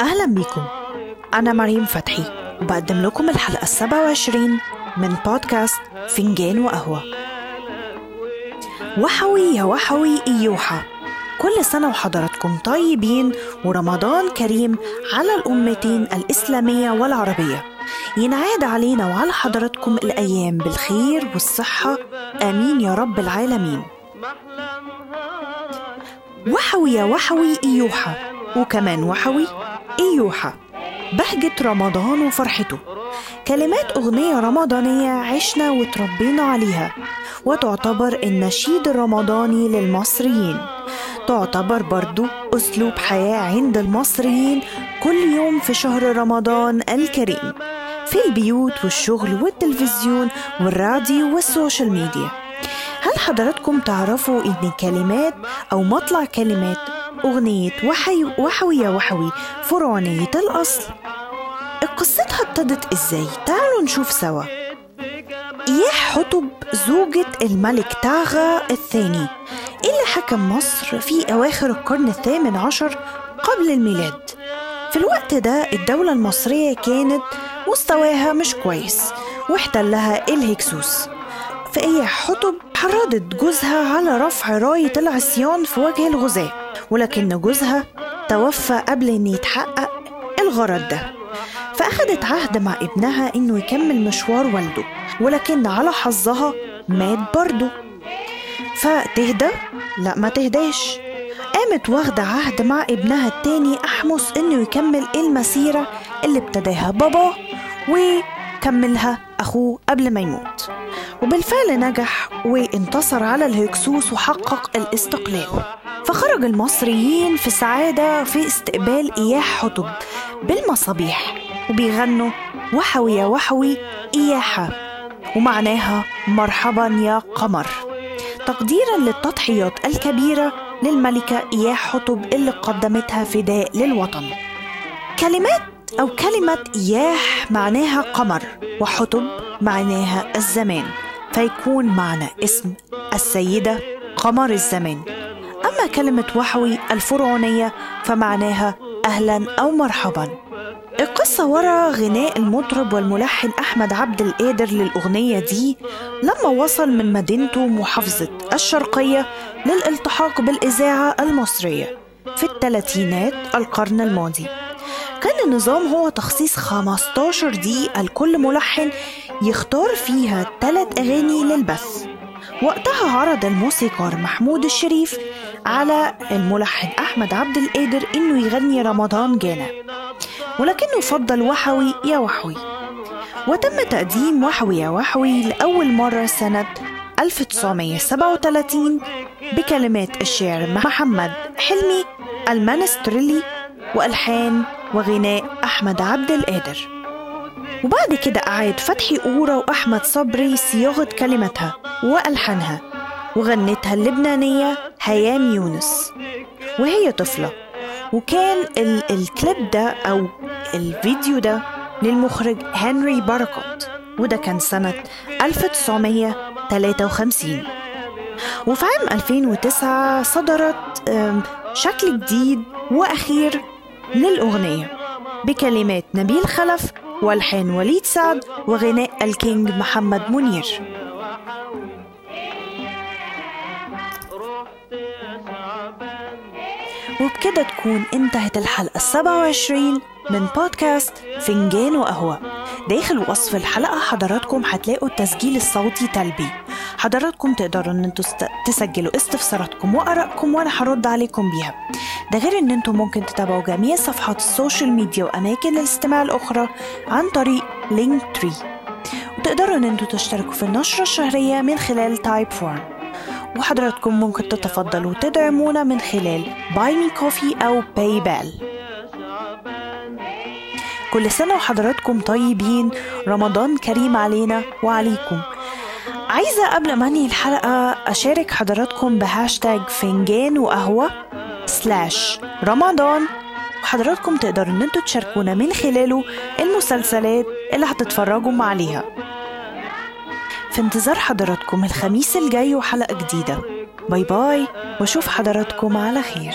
أهلا بكم. أنا مريم فتحي. وبقدم لكم الحلقة السبعة وعشرين من بودكاست فنجان وقهوة. وحوي يا وحوي إيوحى كل سنة وحضراتكم طيبين ورمضان كريم على الأمتين الإسلامية والعربية. ينعاد علينا وعلى حضراتكم الأيام بالخير والصحة. آمين يا رب العالمين. وحوي يا وحوي إيوحى وكمان وحوي إيوحى بهجة رمضان وفرحته. كلمات أغنية رمضانية عشنا وتربينا عليها. وتعتبر النشيد الرمضاني للمصريين. تعتبر برضو أسلوب حياة عند المصريين كل يوم في شهر رمضان الكريم. في البيوت والشغل والتلفزيون والراديو وال social media. هل حضراتكم تعرفوا إن كلمات أو مطلع كلمات أغنية وحي وحوي يا وحوي فرعونية الأصل قصتها ابتدت إزاي؟ تعالوا نشوف سوا. إياح حتب زوجة الملك تاغا الثاني اللي حكم مصر في أواخر القرن الثامن عشر قبل الميلاد. في الوقت ده الدولة المصرية كانت مستواها مش كويس واحتلها الهكسوس. فإياح حتب حرضت جوزها على رفع راية العصيان في وجه الغزاة ولكن جوزها توفى قبل أن يتحقق الغرض ده. فأخدت عهد مع ابنها إنه يكمل مشوار والده ولكن على حظها مات برضه. فتهدى؟ لا ما تهداش. قامت واخدة عهد مع ابنها التاني أحمس إنه يكمل المسيرة اللي ابتداها باباه وكملها أخوه قبل ما يموت. وبالفعل نجح وانتصر على الهكسوس وحقق الاستقلال. فخرج المصريين في سعادة في استقبال إياح حطب بالمصابيح وبيغنوا وحوي يا وحوي إياحة ومعناها مرحبا يا قمر. تقديرا للتضحيات الكبيرة للملكة إياح حطب اللي قدمتها فداء للوطن. كلمات أو كلمة إياح معناها قمر وحطب معناها الزمان فيكون معنى اسم السيدة قمر الزمان. أما كلمة وحوي الفرعونية فمعناها أهلا أو مرحبا. القصة ورا غناء المطرب والملحن أحمد عبد القادر للأغنية دي لما وصل من مدينته محافظة الشرقية للالتحاق بالإذاعة المصرية في الثلاثينات القرن الماضي. كان النظام هو تخصيص 15 دقيقة لكل ملحن يختار فيها ثلاث أغاني للبث. وقتها عرض الموسيقار محمود الشريف على الملحن أحمد عبد القادر إنه يغني رمضان جانا. ولكنه فضل وحوي يا وحوي. وتم تقديم وحوي يا وحوي لأول مرة سنة 1937 بكلمات الشاعر محمد حلمي المانسترلي وألحان وغناء أحمد عبد القادر. وبعد كده أعاد فتحي قورة وأحمد صبري صياغة كلماتها وألحانها وغنتها اللبنانية هيام يونس. وهي طفلة وكان ال- الclip ده أو الفيديو ده للمخرج هنري بركات وده كان سنة 1953 وفي عام 2009 صدرت شكل جديد وأخير للأغنية. بكلمات نبيل خلف والحان وليد سعد وغناء الكينج محمد منير. وبكده تكون انتهت الحلقة السبعة وعشرين من بودكاست فنجان وقهوة. داخل وصف الحلقة حضراتكم هتلاقوا التسجيل الصوتي تلبية. حضراتكم تقدروا إن أنتوا تسجلوا استفساراتكم وآرائكم وأنا هرد عليكم بيها. ده غير إن أنتوا ممكن تتابعوا جميع صفحات ال social media وأماكن الاستماع الأخرى عن طريق Linktree وتقدروا إن أنتوا تشتركوا في النشرة الشهرية من خلال Typeform وحضراتكم ممكن تتفضلوا تدعمونا من خلال Buy Me Coffee أو PayPal كل سنة وحضراتكم طيبين. رمضان كريم علينا وعليكم. عايزة قبل ما أنهي الحلقة أشارك حضراتكم بهاشتاج فنجان وقهوة slash رمضان. وحضراتكم تقدروا إن أنتوا تشاركونا من خلاله المسلسلات اللي هتتفرجوا عليها. في انتظار حضراتكم الخميس الجاي وحلقة جديدة. باي باي وأشوف حضراتكم على خير.